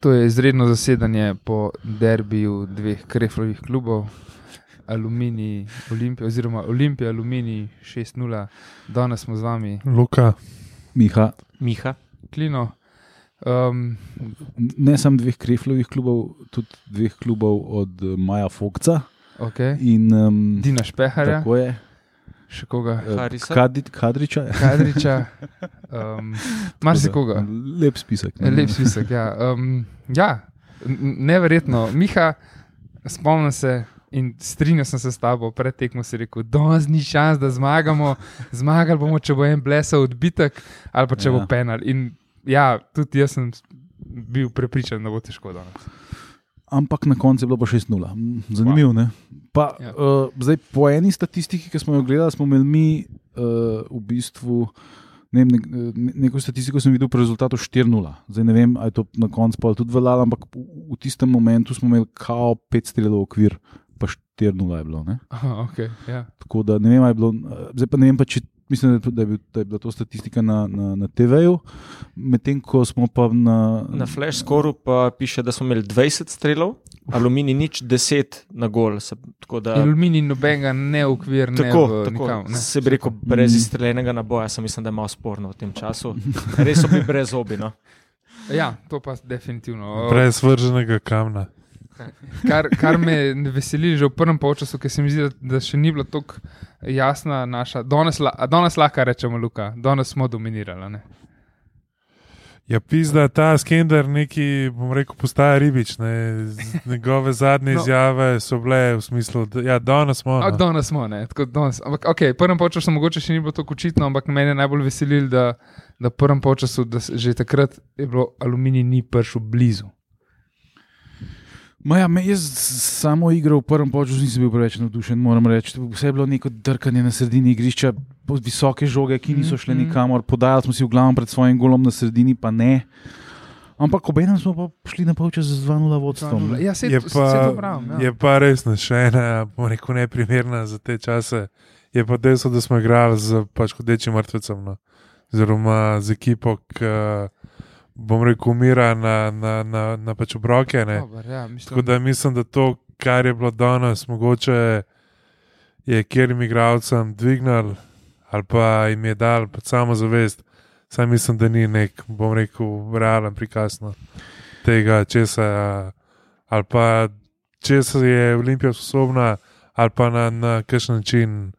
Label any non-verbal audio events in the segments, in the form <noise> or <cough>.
To je izredno zasedanje po derbiju dveh kreflovih klubov, Aluminij, Olimpija, oziroma Olimpija, Aluminij 6-0, danes smo z vami, Luka, Miha, Miha. Klino. Um, ne samo dveh kreflovih klubov, tudi dveh klubov od eh, Maja Fokca okay. in um, Dina Špeharja, tako je, še koga, eh, Harisa? Kadit, Kadriča. Kadriča, um, <laughs> marsikoga. Lep spisek. ne. Lep spisek. Ja, um, ja neverjetno. Miha, spomnim se in strinjal sem se s tabo, pred tekmo si rekel, da ni šans, da zmagamo. Zmagali bomo, če bo en blesal odbitek ali pa če. Ja. bo penal. In ja, tudi jaz sem bil prepričan, da bo težko danes. Ampak na koncu je bilo pa 6-0. Mm, Zanimivo. ne? Pa, Ja. uh, zdaj, po eni statistiki, ki smo jo gledali, smo imeli mi uh, v bistvu. Ne vem, ne, ne, neko statistiko sem videl po rezultatu 4-0. Zdaj ne vem, ali je to na koncu tudi veljalo, ampak v, v tistem momentu smo imeli kao 5 strelov v okvir, pa 4-0 je bilo. Ne? Aha, okay, ja. Tako da ne vem, ali je bilo. eh, Zdaj pa ne vem, pa, če, mislim, da je, bil, da je bila to statistika na, na, na TV-ju, medtem ko smo pa na. Na Flash Scoru pa piše, da smo imeli 20 strelov, aluminij nič 10 na gol. Se, tako da, Aluminij nobenega ne ukvir, ne tako, v, tako nikam, ne. se bi rekel, brez izstreljenega naboja, sem mislim, da je malo sporno v tem času. Res so bili brez obi. No? Ja, to pa definitivno. brez vrženega kamna. Kar, kar me veseli že v prvem polčasu, ker se mi zdi, da, da še ni bila tako jasna naša. Danes, la, a danes lahko rečemo, Luka, danes smo dominirali. Ne? Ja, pizda, ta skender neki, bom rekel, postaja ribič. Ne. Njegove zadnje <laughs> No. izjave so bile v smislu, da ja, danes smo. No. danes smo, ne. Tako, danes. Ampak, okay, prvem polčasu mogoče še ni bilo tako očitno, ampak mene je najbolj veselilo, da, da prvem polčasu, da že takrat je bilo aluminij ni prišel blizu. Maja, me, jaz samo igro v prvem polčasu nisem bil preveč navdušen, moram reči. Vse je bilo neko drkanje na sredini igrišča, visoke žoge, ki niso šle Mhm. nikamor. Podajali smo si v glavnem pred svojim golom na sredini, pa ne. Ampak obenem smo pa šli na polčas z 2-0 vodstvom. Ja, se Je pa, se pravim. Ja. je pa res ne, še ena, bom rekel, neprimerna za te čase. Je pa dejstvo, da smo igrali z pač hodečim mrtvecem, no. oziroma z ekipo, ki bom rekel, umira na, na, na, na pač obroke. Dobar, ja, mislim, Tako da mislim, da to, kar je bilo danes, mogoče je kjerim igralcem dvignil ali pa jim je dal samo zavest. Sam mislim, da ni nek, bom rekel, realen prikaz no, tega, česa, ali pa česa je Olimpija sposobna, ali pa na, na kakšen način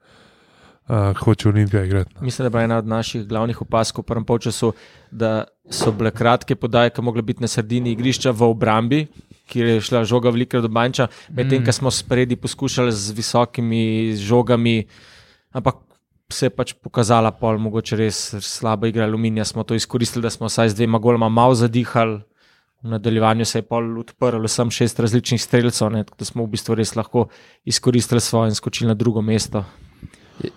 uh, hoče Olimpija igrati. No. Mislim, da je bila ena od naših glavnih opaskov v prvem polčasu, da so bile kratke podaje, ki mogle biti na sredini igrišča v obrambi, kjer je šla žoga velika do banča, medtem Mm. ko smo spredi poskušali z visokimi žogami, ampak se je pač pokazala pol, mogoče res slaba igra aluminija. Smo to izkoristili, da smo vsaj z dvema goloma malo zadihali. V nadaljevanju se je pol odprl, sem šest različnih streljcev, tako da smo v bistvu res lahko izkoristili svoje in skočili na drugo mesto.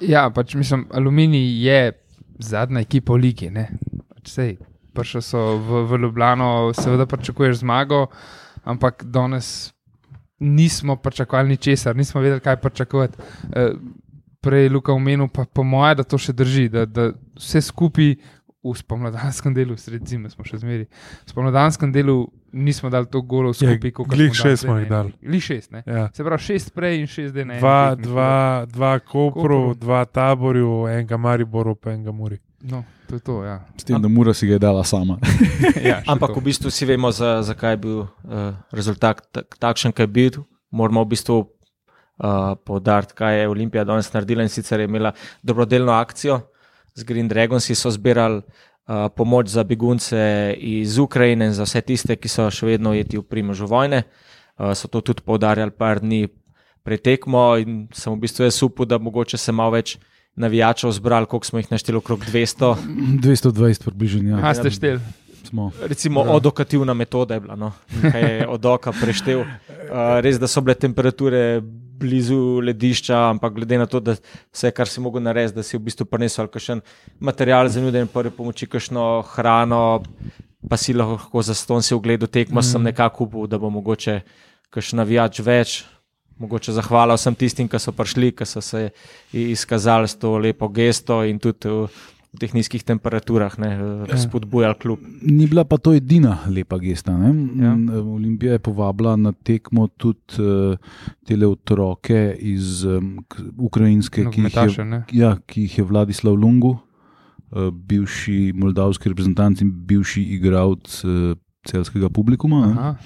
Ja, pač mislim, aluminij je zadnja ekipa v Ligi. Pač sej, prišli so v, v Ljubljano, seveda pričakuješ zmago, ampak danes nismo pričakovali ničesar, nismo vedeli, kaj pričakovati. Eh, Prej je Luka omenil, pa po mojem, da to še drži, da, da vse skupaj v spomladanskem delu, sred zime smo še zmeri. V spomladanskem delu nismo dali to golo skupaj, kot glih šest smo jih dali. Li šest, ne. Ja. Se pravi, šest prej in šest dne. Dva, dva, dva Kopru, Kopru. dva Taborju, enega Mariboru, pa enega Muri. No, to je to, ja. S tem, da mora si ga je dala sama. <laughs> ja Ampak to. v bistvu vsi vemo, za- zakaj je bil uh, rezultat tak, takšen, kot je bil. Moramo v bistvu uh, poudariti, kaj je Olimpija danes naredila. In sicer je imela dobrodelno akcijo z Green Dragonsi, so zbirali pomoč za begunce iz Ukrajine in za vse tiste, ki so še vedno ujeti v primožu vojne. Uh, so to tudi poudarjali par dni pred tekmo in sem v bistvu jaz upal, da mogoče se malo več navijačev zbrali, koliko smo jih našteli, okrog 200. 220 približno. A Ja. ste štel? Smo. Recimo, odokativna metoda je bila, no. kaj je od oka preštel. Uh, res, da so bile temperature blizu ledišča, ampak glede na to, da vse, kar si mogel narediti, da si v bistvu prinesel kakšen material za nudenje prve pomoči, kakšno hrano, pa si lahko za ston si ogledal tekmo, mm. sem nekako upal, da bo mogoče kakšen navijač več. Mogoče zahvala vsem tistim, ki so prišli, ki so se izkazali s to lepo gesto in tudi v teh nizkih temperaturah ne, Ja. spodbujali klub. Ni bila pa to edina lepa gesta. ne. Ja. M, Olimpija je povabila na tekmo tudi uh, tele otroke iz um, Ukrajinske, ki jih, je, ne? ja, ki jih je Vladislav Lungu, uh, bivši moldavski reprezentant in bivši igralec uh, celskega publikuma.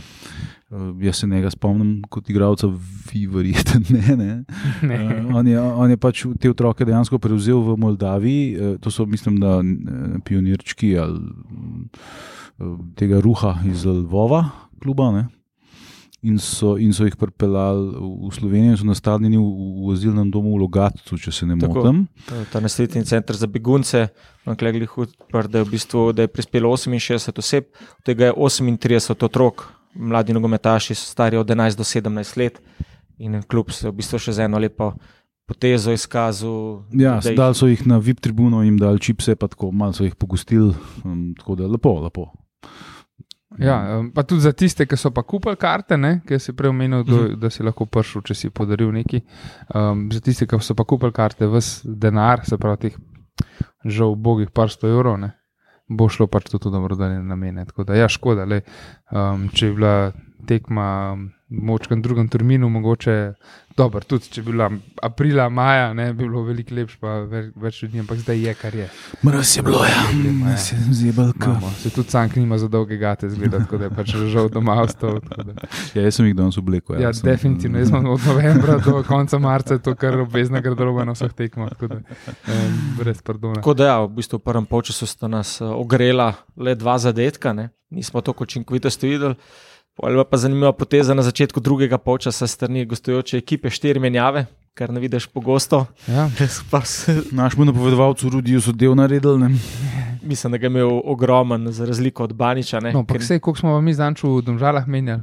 Uh, jaz se njega spomnim kot igralca, vi verjete ne. ne. Ne. Uh, on, je, on je pač te otroke dejansko prevzel v Moldaviji, uh, to so, mislim, da eh, pionirčki ali uh, tega ruha iz Lvova, kluba. Ne? In so, in so jih pripeljali v Slovenijo, in so nastanjeni v, v azilnem domu v Logatcu, če se ne Tako. motim. Ta naslednji center za begunce, Hudpr, da je v bistvu da je prispelo 68 oseb, od tega je 38 otrok, mladi nogometaši, so stari od 11 do 17 let. In klub se v bistvu še z eno lepo potezo izkazal. Ja, da jih- dali so jih na VIP tribuno, jim dali čipse, pa tako malo so jih pogostili, um, tako da lepo, lepo. Ja, um, pa tudi za tiste, ki so pa kupili karte, ne, ki si prej omenil, do, da si lahko prišel, če si podaril neki. Um, za tiste, ki so pa kupili karte, vse denar, se pravi, teh žal bogih par sto evrov, ne, bo šlo pač tudi v dobrodelne namene. Tako da, ja, škoda, le, um, če je bila tekma v drugem terminu, mogoče dobro, tudi če bi bila aprila, maja, ne, bi bilo veliko lepše, pa več, več ljudi, ampak zdaj je, kar je. Mraz je bilo, ja, ja. mraz je zebelka. Mamo, se tudi sank nima za dolge gate, zgleda, tako da je pač žal doma ostal. tako da. Ja, jaz sem jih danes oblekel. Ja, sem- definitivno. Jaz imam od novembra do konca marca to kar obvezna garderoba na vseh tekmah. tako Da, um, brez pardona. Tako da, ja, v bistvu v prvem polčasu sta nas eh, ogrela le dva zadetka, ne? nismo tako učinkovitosti videli. Pol pa zanimiva poteza na začetku drugega polčasa strani gostujoče ekipe, štiri menjave, kar ne vidiš pogosto. Ja, <laughs> Našemu napovedovalcu Rudiju so del naredili. Ne? Mislim, da ga je imel ogromen, za razliko od Baniča. Ne? no, pa Ker- vse, koliko smo mi zanču v Domžalah menjali.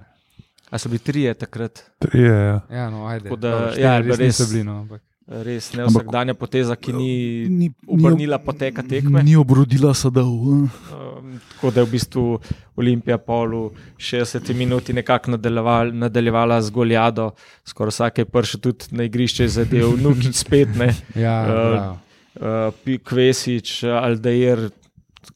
A so bili trije takrat, Trije, ja. Ja, no, ajde. Tako da, štiri ja, res res- niso bili, no, ampak. Res ne vsakdanja poteza, ki ni Ni, obrnila poteka tekme. Ni obrodila sadov. Um, tako da je v bistvu Olimpija pol v 60 minuti nekako nadaljeval, nadaljevala z Goljado, skoraj vsak je prišel tudi na igrišče zadev, <laughs> Nukič spet ne, Ja, Eh, bravo. uh, Kvesič, Aldair.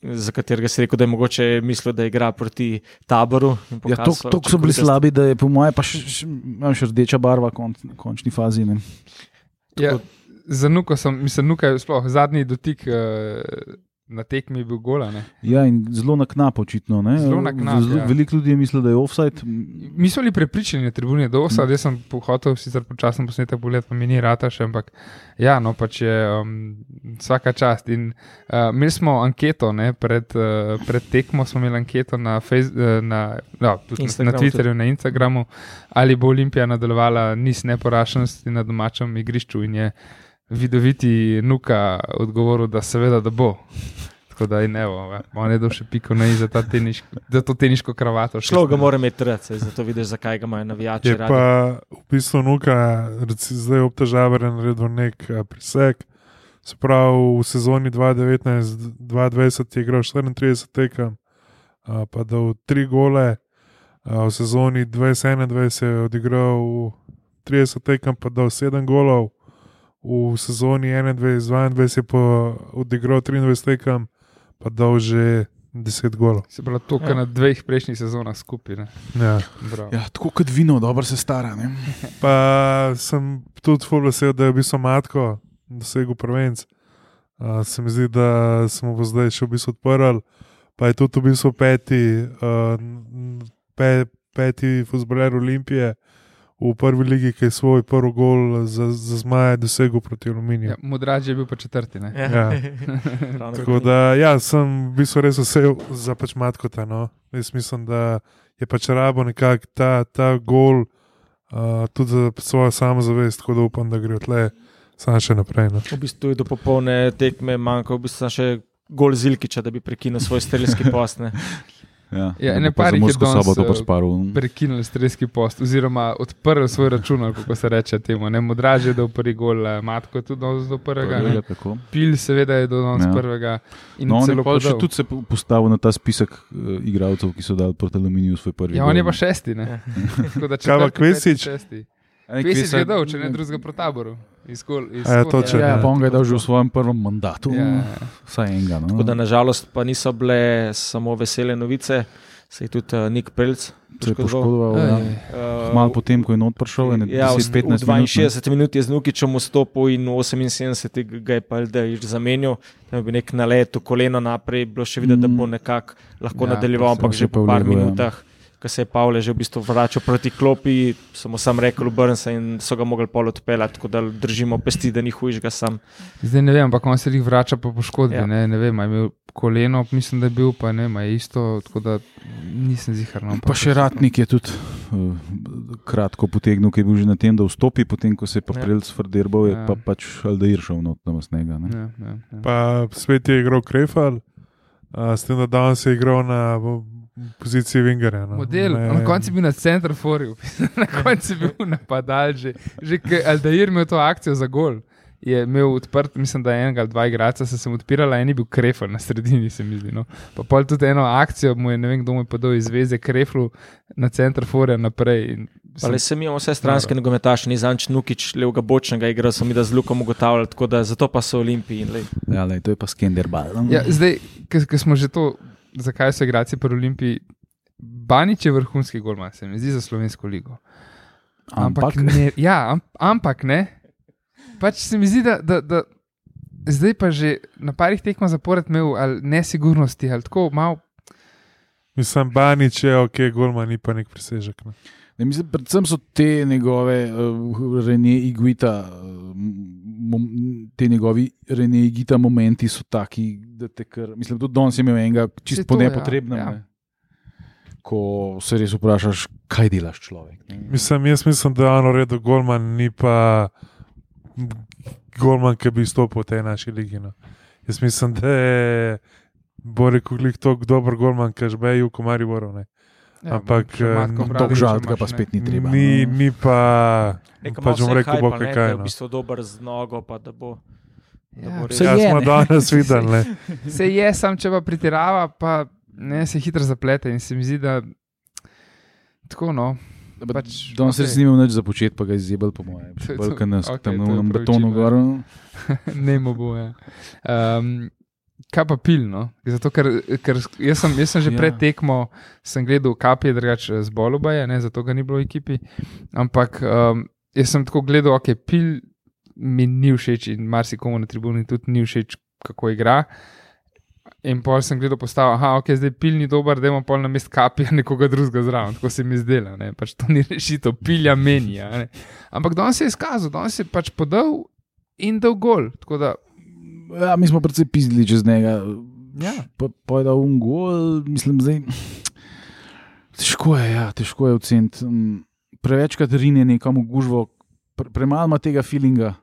Za katerega si rekel, da je mogoče mislil, da igra proti taboru. Ja, to so bili slabi, da je po mojem pa še, še, še rdeča barva v konč, končni fazi. Ne? Ja, za nuko sem, mislim, nuka je sploh zadnji dotik. Uh, Na tekmi je bil gola. Ne? Ja, in zelo na knap, očitno. Ne? Zelo na knap, Zelo- ja. Veliko ljudi je mislilo, da je offside. Mi smo bili prepričani na tribuni, da vse, jaz sem hotel sicer počasno posnetek pogledati, pa mi ni rata še, ampak ja, no pač je um, vsaka čast. In uh, imeli smo anketo, ne, pred, uh, pred tekmo smo imeli anketo na, face, uh, na, no, tudi na, Twitterju, na Instagramu, ali bo Olimpija nadaljevala niz neporašenosti na domačem igrišču in je vidoviti Nuka odgovoril, da seveda, da bo. Tako da je ne, on je dal še piko na i za, ta teniško, za to teniško kravato. Šlo ga mora imeti saj zato vidiš, zakaj ga imajo navijači. Je radi. pa v bistvu nuka, reci, zdaj obtežava naredil nek a, preseg. Se pravi, v sezoni 2019-2020 je igral 34 tekem, a, pa dal 3 gole, a, v sezoni 2021 je odigral 30 tekem, pa dal 7 golov, v sezoni 21-22 je pa odigral 23 tekem, pa dal že 10 golov. Se pravi, to, kar Ja. na dveh prejšnjih sezonah skupaj. ne. Ja. Bravo. Ja, tako kot vino, dobro se stara. Ne? <laughs> Pa sem tudi full vesel, da je bil sam matko dosegel prvenc. Uh, se mi zdi, da smo ga zdaj še v bistvu odprli. Pa je tudi v bistvu peti, uh, pe, peti futboler Olimpije v prvi ligi, ki je svoj prvi gol za, za zmaje dosegel proti Aluminiju. Ja, Modraž je bil pa četrti. Ne? Ja. <laughs> Ravno Tako da, ja, sem v bistvu res vesel za pač matkota. No. Jaz mislim, da je pač rabo nekako ta, ta gol uh, tudi za svojo samozavest, tako da upam, da gre tle samo še naprej. No. V bistvu je do popolne tekme manjkal, v bistvu samo še gol Zilkiča, da bi prekinil svoj strelski post. Ne. <laughs> Ja, Ja, da ene par jih je Mursko danes, soboto eh, posparil. Prekinili streski post, oziroma odprli svoj račun, kako se reče temu. Ne? Modraž je dal prvi gol, eh, matko je tudi danes do prvega. Ja, Ne? tako. Pil, seveda, je do danes Ja. ja. prvega. In No, on je celo pa še tudi se po- postavil na ta spisek uh, igralcev, ki so dali proti aluminiju svoj prvi. Ja, on je gol, pa šesti. Ne? Tako da Kaj pa Kvesič? šesti. Pesi Kvesa- gledal, če ne drugega pro taboru. Iz Kol- iz Ja, Skotja. točno, Ja, Ja, pa on ga je dal že v svojem prvem mandatu. Ja, ja. Vsaj enega. No. Tako da nažalost pa niso bile samo vesele novice, se je tudi uh, Nik Pelc je poškodoval. Ja. Uh, Malo potem, ko je not prišel, je Ja, v 10-15 v 62 minut je z Nukičem vstopil in v 78 ga je pa Eldež zamenil. Tam bi nek nalet, koleno naprej, bilo še videti, da bo nekako lahko Ja, nadaljeval, pa ampak že je po par vlegel, ja. Ko se je Pavle že v bistvu vračal proti klopi, so mu sam rekel, obrn se in so ga mogli pol odpeljati, tako da držimo pesti, da ni hujšega sam. Zdaj ne vem, ampak on se jih vrača po poškodbi. Ja. Ne, ne vem, je imel koleno, mislim, da je bil, pa ne, je isto, tako da nisem zihar. No, Pa še ratnik je tudi uh, kratko potegnil, ki je bil že na tem, da vstopi, potem ko se je pa Ja. prelc frderbal, je Ja. pa pač Aldair šel not na masnega. ne. Ja, ja, ja. Pa svet je igral Krefal, uh, s tem, da danes je igral na poziciji Wingerja. No. Model, Ne- na koncu je bil na centru forju, <laughs> na koncu je bil napadalec. Že, že Aldair imel to akcijo za gol. Je imel odprt, mislim, da je enega ali dva igralca, se sem odpirala, en je bil krefel na sredini, se mi zdi. No. Pa pol tudi eno akcijo, mu je ne vem, kdo mu je podal iz veze, kreflu na center forja naprej. in Pa le sem- se mi imamo vse stranske nogometaše, ni zanč Nukič, levega bočnega igra, so mi da z Lukom ugotavljali, tako da zato pa so Olimpiji. in glej. Ja, lej, to je pa skenderbal. no. Ja, zdaj, ker smo že to, zakaj so igralci pri Olimpiji, Banič je vrhunski golman, se mi zdi za slovensko ligo. Ampak, ne, ja, am, ampak ne. Pač se mi zdi, da, da, da zdaj pa že na parih tekmah zapored imel ali nesigurnosti ali tako malo. Mislim, Banič je ok, Golma ni pa nek presežek. No. Ne, mislim, predvsem so te njegove uh, Rene Iguita, uh, te njegovi Rene Iguita momenti so taki, da te kar, mislim, tudi danes je imel enega Saj čisto to, po ja, nepotrebnem. ja. Ja. Ko se res vprašaš, kaj delaš človek. ne. Mislim, jaz mislim, da je ono redo Golman, ni pa Golman, ki bi stopil v tej naši ligi. No. Jaz mislim, da je bo rekel, klik tako dober Golman, ki že beju, ko Mari Borov. Ne. Ja, Ampak, eh, Tako žal, da imaš, ga pa spet ni treba. Ni, no. ni pa, Neka pač bom malo rekel, bo kaj da kaj. je v No. bistvu dober z nogo, pa da bo. da Ja, bo res- Saj Ja, je, smo ne. danes <laughs> videli. ne. Se je, sam če pa pretirava, pa ne, se hitro zaplete in se mi zdi, da tako no. Pač, Danes okej. res ni imel nič za početi, pa ga je izjebal, po mojem. <laughs> Kot nas, Okej, tam na betonu gor. <laughs> ne mu bo. Ja. Um, kaj pa pilno? Zato, ker, ker jaz, sem, jaz sem že Ja. pred tekmo sem gledal kapi, drugače z Bolubaja, ne, zato ga ni bilo v ekipi. Ampak um, jaz sem tako gledal, ok, pil mi ni všeč in marsikomu na tribuni tudi ni všeč, kako igra. In pol sem gledal postavo, aha, ok, zdaj pil ni dober, da ima pol na mest kapija nekoga drugega zraven, tako se mi zdela, ne, pač to ni rešitev, pilja meni. a ne. Ampak danes se je izkazal, danes je pač podal in dal gol. Tako da, Ja, mi smo predvsej pizdili čez njega. ja. Pa, pa je dal un gol, mislim, zdaj. Težko je, ja, težko je oceniti. Mm, Prevečkrat rine nekam v gužvo, pre, premalo ima tega feelinga,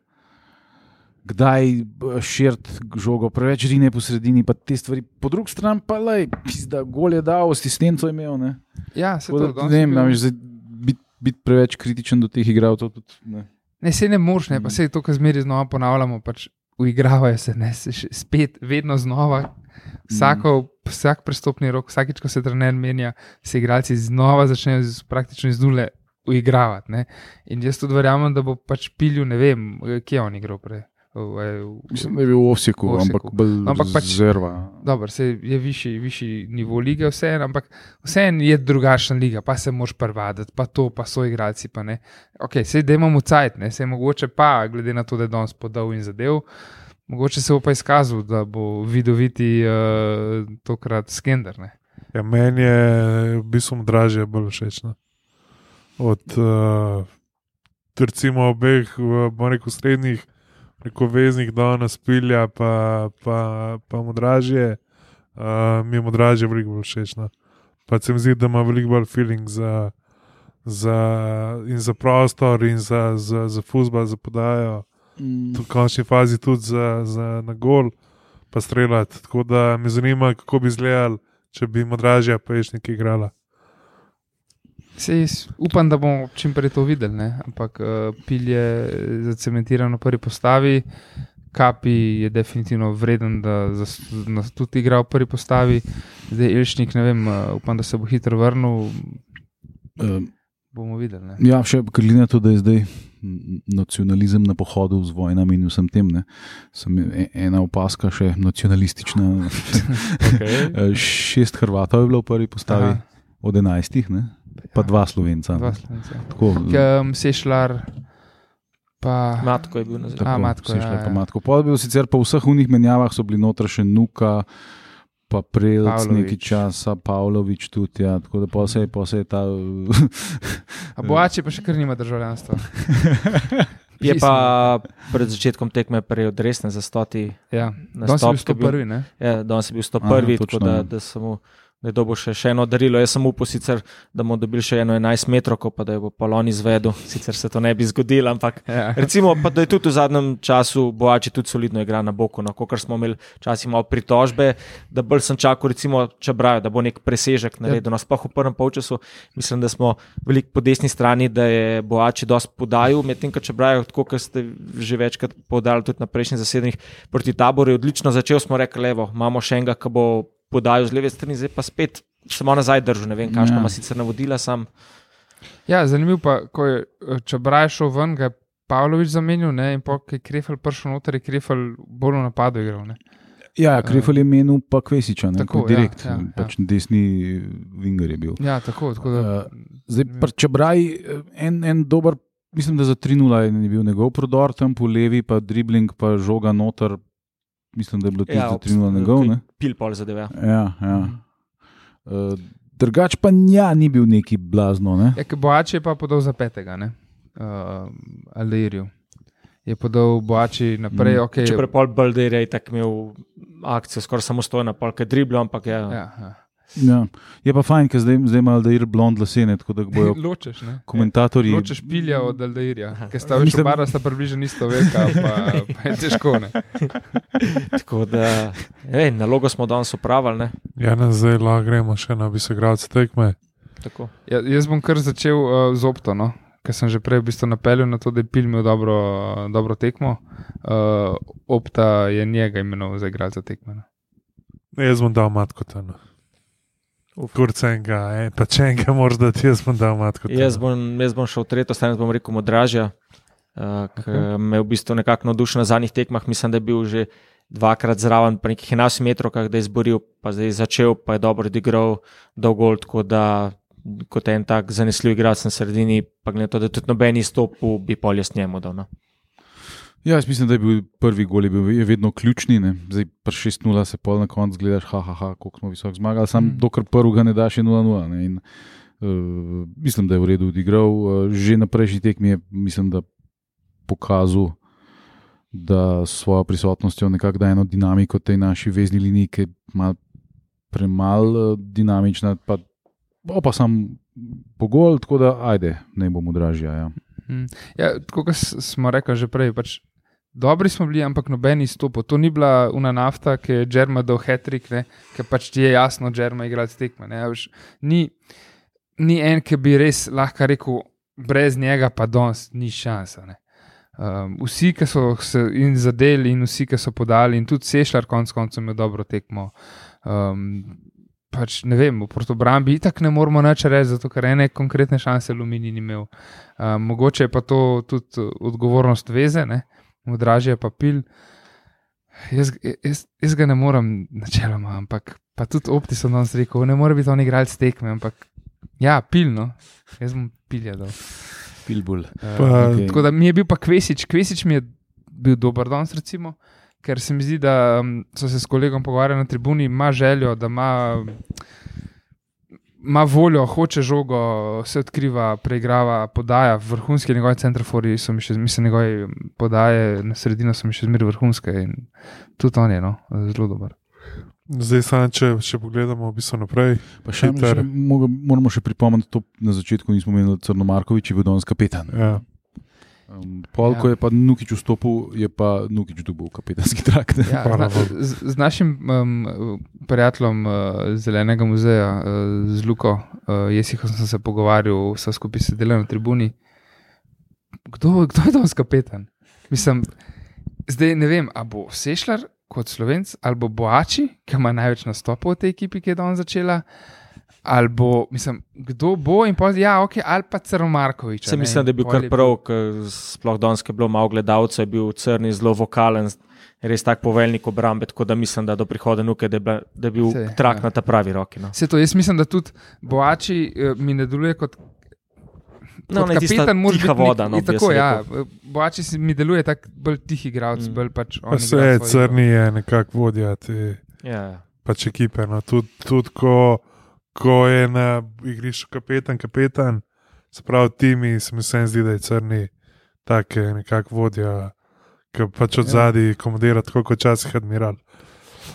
kdaj eh, širt žogo, preveč rine po sredini, pa te stvari. Po drugi strani pa le, da gol je dal, asistenco je imel. Ne, ja se to da, ne vem, ne vem, biti bit preveč kritičen do teh igralcev. ne. Ne, se ne moš, ne, pa Mm. se to, kar zmeri znova ponavljamo, pač uigravajo se, ne, se spet, vedno znova. Vsako, vsak prestopni rok, vsakeč, ko se trener menja, se igralci znova začnejo z, praktično iz nule uigravati. Ne. In jaz tudi verjamem, da bo pač pilju, ne vem, kje je on igral prej. V- v- Mislim, da je bil v V Osiku. ampak bolj Ampak pač- zerva. Dobro, se je višji, višji nivo lige, vseeno, ampak vseeno je drugačna liga, pa se moraš prvaditi, pa to, pa so igralci. Pa ne. ok, se da imamo cajt, ne, se je mogoče pa, glede na to, da je danes podal in zadev, mogoče se bo pa izkazal, da bo vidoviti uh, tokrat skender. Ne. Ja, meni je v bistvu dražje bolj všeč. No. Od uh, recimo obeh, uh, bom rekel, srednjih, preko veznih do nas pilja, pa, pa, pa mu dražje, uh, mi mu dražje veliko bolj všeč. No. Pa se mi zdi, da ima veliko bolj feeling za, za, in za prostor, in za, za, za fusbal, za podajo. Mm. v končni fazi tudi za, za na gol, pa streljati. Tako da me zanima, kako bi izgledal, če bi Modražja pejšnik igrala. Se jaz upam, da bomo čim prej to videli, ne? ampak uh, pil je zacementirano v prvi postavi. Kapi je definitivno vreden, da zas- nas tudi igra v prvi postavi. Zdaj Elšnik, ne vem, uh, upam, da se bo hitro vrnil. Uh, bomo videli. Ne? Ja, še glede na to, da je zdaj nacionalizem na pohodu z vojnami in vsem tem, ne, sem e- ena opaska še nacionalistična. <laughs> Okay. <laughs> Eh, Šest Hrvatov je bilo v prvi postavi, Aha. od enajstih, ne, pa dva Slovenca. Dva Slovenca. Tako, Um, Sešlar, pa Matko je bil na začetku. Matko, Sešljar ja, pa ja. Matko. Pol bil sicer po vseh unih menjavah so bili noter še Nuka, pa Prelc Pavlović. nekaj časa, Pavlović tudi, ja, tako da se je, pol se je ta... A Boači pa še kar nima državljanstva. <laughs> Je pa pred začetkom tekme prejel resne za stoti. Ja, Na danes je bil stop, ki je bil- 101. ne? Ja, danes je bil Aha, 101, tako da, ja. da sem mu da je dobil še, še eno darilo. Jaz sem upal, sicer, da bomo dobili še eno 11 metrov, pa da jo bo Polon izvedel. Sicer se to ne bi zgodilo, ampak Ja. recimo, pa, da je tudi v zadnjem času Boači tudi solidno igra na boku. No, Kot smo imeli včasih malo pritožbe, da bolj sem čakal, recimo, če brajo, da bo nek presežek naredil. No, sploh v prvem polčasu mislim, da smo veliko po desni strani, da je Boači dosti podajal, medtem ko če brajo, tako kot ste že večkrat podali tudi na prejšnjih zasedanjih proti taboru, je odlično začel, smo rekli, levo, imamo še enega, ki bo podajal z leve strani, zdaj pa spet samo nazaj držal, ne vem, kakšno Ja. ima sicer navodila sam. Ja, zanimivo pa, ko je Čabraj šel ven, ga je Pavlović zamenil, ne, in po je Krefel prišel noter, je Krefel bolj v napadu igral. Ne. Ja, Krefel je menil pa Kvesiča, ne, Tako, tako, direkt, ja, ja, ja, pač ja. desni vinger je bil. Ja, tako, tako da. Eh, Zdaj, pa, če braj, en, en dober, mislim, da za 3-0 je bil njegov prodor, tam po levi, pa dribling, pa žoga noter. Mislim, da je bilo tudi ja, za 3-0 njegov. Ne? Pil pol zadeve. Ja, ja. Uh, drugač pa nja, ni bil neki blazno. Ne? Ja, ki Boači je pa podal za petega, ne, uh, Aliriju. Je podal Boači naprej, Mm. mm. ok. Čeprav pol Balder je tako imel akcijo, skoraj samostojna, polka dribla, ampak je. Ja. Ja, ja. Ja. Je pa fajn, ker zdaj, zdaj ima Aldair blond lasene, tako da <laughs> bojo Ločeš, ne. komentatorji. Ločeš pilja od Aldairja, ker sta več obara, sta približno isto velika, pa, pa je težko. Ne. <laughs> Tako da, ej, nalogo smo danes upravili. Ne? Ja, na zdaj lahko gremo še na visegrad tekme. Tako. Ja, jaz bom kar začel uh, z opto, no? ker sem že prej v bistvu napeljal na to, da je pil imel dobro, dobro tekmo. Uh, opta je njega imenoval za igralca tekme. No. Jaz bom dal matko tam. Kurcenga, eh, pa če enega moraš dati, jaz bom dal matko. Jaz bom, jaz bom šel v tretjo stran, bom rekel Modražja, uh, ki Okej. me je v bistvu nekako navdušil na zadnjih tekmah. Mislim, da je bil že dvakrat zraven, pa nekih 11 metrov, da je izboril, pa zdaj je začel, pa je dobro odigral dolgo, tako da kot en tak zanesljiv igralec na sredini, pa glede na to, da tudi noben izstopil, bi polje s njemu dal. No. Ja, jaz mislim, da je bil prvi gol, je, bil, je vedno ključni. Ne? Zdaj pa 6-0 se pol na koncu gledaš, ha, ha, ha koliko smo visoko zmagali, sam Mm. dokler prvega ne daš, je 0-0. ne, In, uh, mislim, da je v redu odigral. Uh, že na prejšnji tekmi je, mislim, da pokazal, da s svojo prisotnostjo nekako da eno dinamiko tej naši vezni liniji, ki je malo premalo uh, dinamična, pa, pa sam pogol, tako da ajde, ne bomo dražja. Ja. Mm. Ja, tako kot smo rekli že prej, pač, dobri smo bili, ampak noben izstop. To ni bila una nafta, ki je Džerma dal hetrik, ker pač ti je jasno, Džerma igra tekme. Ne, a veš, ni, ni en, ki bi res lahko rekel, brez njega pa danes ni šansa. Um, vsi, ki so se in zadeli, in vsi, ki so podali, in tudi Sešljar, konec koncev, ima dobro tekmo. Um, pač ne vem, v Portobrambi itak ne moramo nič reči, zato ker ene konkretne šanse Alumini ni imel. Um, mogoče je pa to tudi uh, odgovornost veze, ne? Modražje pa pil. Jaz, jaz, jaz ga ne morem načeloma, ampak pa tudi opti so danes rekel, ne more biti on igralec tekme, ampak ja, pilno, jaz bom pilja dal. Pilbul. Uh, Pa, okej. Tako da mi je bil pa Kvesič, Kvesič mi je bil dober danes, recimo, ker se mi zdi, da um, so se s kolegom pogovarjali na tribuni, ima željo, da ima, ima voljo, hoče žogo, se odkriva, preigrava, podaja. Vrhunski njegovi centrafori so mi še, mislim, njegove podaje na sredino so mi še zmeraj vrhunske in tudi on je no, zelo dober. Zdaj, sam, če, če pogledamo v bistvu naprej, Pa še, Hiter. še, mogo- moramo še pripomniti, da na začetku nismo imeli Crnomarkovič, je bil danes kapetan. ja, Um, pol, Ja. ko je pa Nukič vstopil, je pa Nukič dobil kapetanski trakt. Ja, zna, Bogu. z, z našim um, prijateljem uh, Zelenega muzeja, uh, z Luko, uh, Jesihom sem se pogovarjal, vse skupaj sedeli na tribuni. Kdo, kdo je danes kapetan? Mislim, zdaj ne vem, ali bo Sešljar kot slovenc ali bo Boači, ki ima največ nastopov v tej ekipi, ki je danes začela. ali bo, mislim, kdo bo in pa, ja, ok, ali pa Crno Markovič. Se mislim, da je bil kar prav, ker sploh danes je bilo malo gledalcev, je bil crni zelo vokalen, res tak poveljnik obrambe, tako da mislim, da do prihoda nuke, da bila, da je bil Se, trak ja. na ta pravi roki. No. Se to, jaz mislim, da tudi Boači eh, mi ne deluje kot. No, kot ne, tista kapetan tiha biti nek- voda, no, bi jaz tako, ja. Boači mi deluje tako bolj tihi igralec, Mm. bolj pač on. Pa se je, crni je nekako vodja te Ja. pač ekipe. No. Tudi tud, ko, ko je na igrišču kapetan, kapetan, se pravi, timi, se mi se zdi, da je crni tak je nekako vodja, ki pač od Ja. zadaj komodira, tako kot včasih admiral.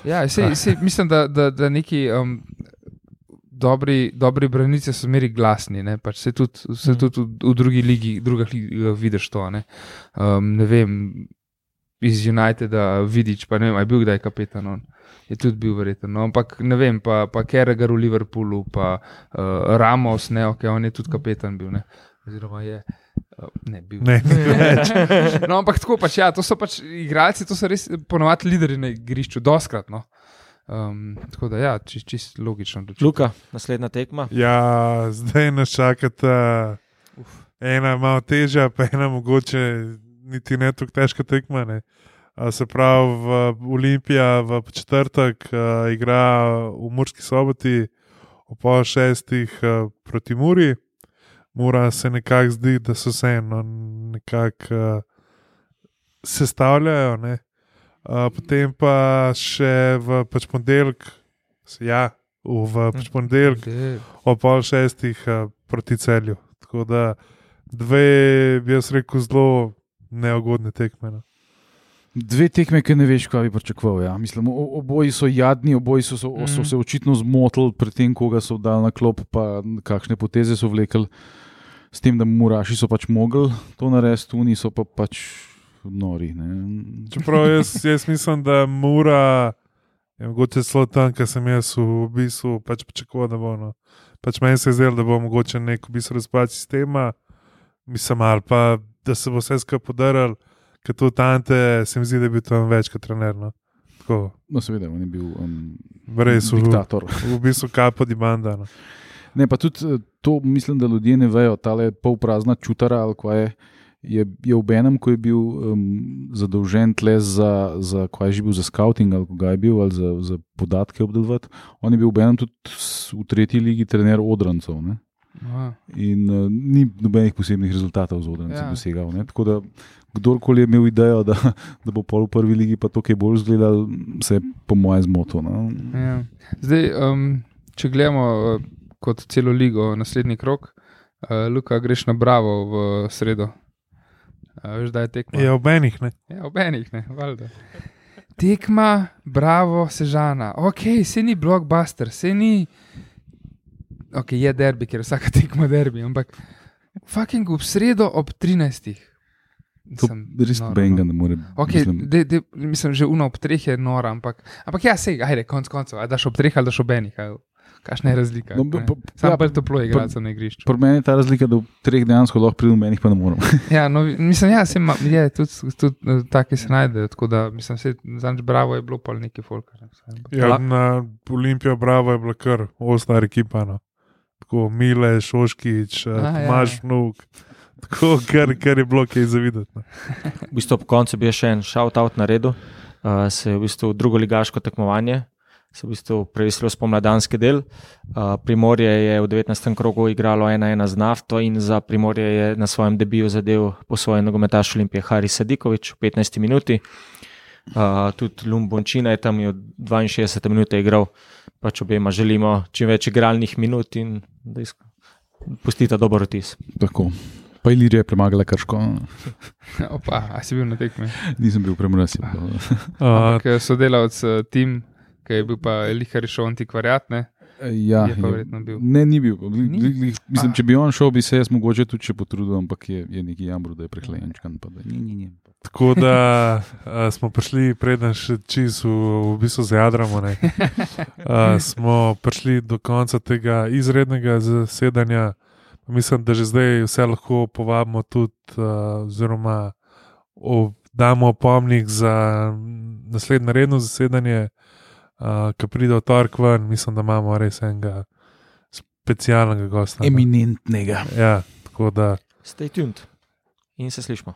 Ja, sej, sej, mislim, da, da, da neki um, dobri, dobri branici so zmeri glasni. Ne, pač se tudi, se Mhm. tudi v, v drugi ligi, drugih ligah vidiš to. Ne, um, ne vem, iz Uniteda vidiš, pa ne vem, je bil kdaj kapetan. On. Je tudi bil verjeten. No, ampak ne vem, pa, pa Kerrigan v Liverpoolu, pa uh, Ramos, ne, ok, on je tudi kapetan bil. Ne, oziroma je. Uh, ne, bil. Ne, ni več. <laughs> No, ampak tako pač, ja, to so pač igralci, to so res ponovadi lideri na igrišču, doskrat. No. Um, tako da, ja, čist, čist logično. odločitev. Luka, naslednja tekma. Ja, zdaj nas čakata ena malo težja, pa ena mogoče niti ne tako težka tekma. Ne. Se pravi, v Olimpija v četrtek uh, igra v Murski soboti ob pol šestih uh, proti Muri. Mura se nekako zdi, da so se eno nekako uh, sestavljajo. Ne. Uh, potem pa še v pač ponedeljek, ja, v, pač ponedeljek De, o pol šestih uh, proti celju. Tako da dve, bi jaz rekel, zelo neugodne tekme. No. Dve tekme, ki ne veš, kaj bi pričakoval. Ja. Mislim, oboji so jadni, oboji so, so, so Mhm. se očitno zmotili pred tem, koga so dali na klop, pa kakšne poteze so vlekli. S tem, da Muraši so pač mogli to narediti, oni so pa pač nori. Ne. Čeprav jaz, jaz mislim, da mora, je mogoče celo tam, kar sem jaz v bistvu pač pričakoval, da bo. No. Pač meni se je zdelo, da bo mogoče nek v bistvu razpad sistema, mislim, ali pa da se bo vse skupaj podaril, ker to tante se mi zdi, da je bil tam večkrat trener. No. Tako, No, seveda, on je bil um, res v, diktator. v bistvu kapo di banda. No. Ne, pa tudi eh, to, mislim, da ljudje ne vejo, ta le polprazna čutara ali kaj je. Je, je v enem, ko je bil um, zadolžen tle za, za, kaj je že bil za scouting ali kaj je bil, ali za, za podatke obdelovati. On je bil v enem tudi v tretji ligi trener odrancov. Ne? aha. In uh, ni nobenih posebnih rezultatov z odranci Ja. dosegal. Ne? Tako da kdorkoli je imel idejo, da, da bo pol v prvi ligi pa to, kaj bolj izgledal, se je po mojem zmotil. No? Ja. Zdaj, um, če gledamo kot celo ligo, naslednji krok, uh, Luka, greš na Bravo v sredo. Uh, veš, da je tekma. Je ob enih, ne. Ja, ob enih, ne, valjda. Tekma, bravo, sežana. Ok, se ni blockbuster, se ni. Ok, je derbi, ker je vsaka <laughs> tekma derbi, ampak fucking v sredo ob 13. To Mislim, res benga, no. ne more. Okay, mislim, de, de, mislim, že uno ob treh je nora, ampak, ampak ja, sej, ajde, konc koncev, daš ob treh ali daš ob enih, ali kakšna je razlika. No, pa- pa- Sam ja, bolj toplo je igrati na igrišču. Pri meni je ta razlika, da v treh dejansko lahko pridem, menih pa ne morem. <laughs> Ja, no, mislim, ja, se ma, je, tudi, tudi eh, taki se najdejo, tako da, mislim, se zanč bravo je bilo pol neki folka. Ne, Ja, na Olimpijo Bravo je bila kar ostar ekipa. No. Tako Mile, Šoškič, A, ja. Tomaš, Nuk. <laughs> Tako, kar, kar je bilo kaj zavideti. No. V bistvu ob koncu bi še en shout-out naredil. Uh, se je v bistvu drugo ligaško tekmovanje, se v bistvu preveslil spomladanski del. Uh, Primorje je v 19. krogu igralo 1-1 z nafto in za Primorje je na svojem debiju zadev posvojen nogometaš Olimpije Haris Sadikovič v 15 minuti. Uh, tudi Lumbončina je tam je od 62 minut igral, pač obema želimo čim več igralnih minut in da pustite dober vtis. Tako. Pa Ilirija je premagala krško, <laughs> Opa, a si bil na tekmi. nisem bil premrsil. Uh, Ampak eh, sodelavec eh, tim, ki je bil pa Lihar šel antikvariat, ne? Ja, je pa je- verjetno bil. Ne, ni bil. Ni? li, li, mislim, če bi on šel, bi se jaz mogoče tudi potrudil, ampak je, je neki jambro, da je prehlajenčkan. pa da Ni, ni, ni. tako da uh, <laughs> smo prišli, preden še čisto v, v bistvu zajadramo. ne. Uh, <laughs> smo prišli do konca tega izrednega zasedanja. Mislim, da že zdaj vse lahko povabimo tudi, uh, oziroma o, damo opomnik za naslednje redno zasedanje, uh, ki pride v torek ven. Mislim, da imamo res enega specialnega gosta. ne. Eminentnega. Ja, tako da. Stay tuned in se slišmo.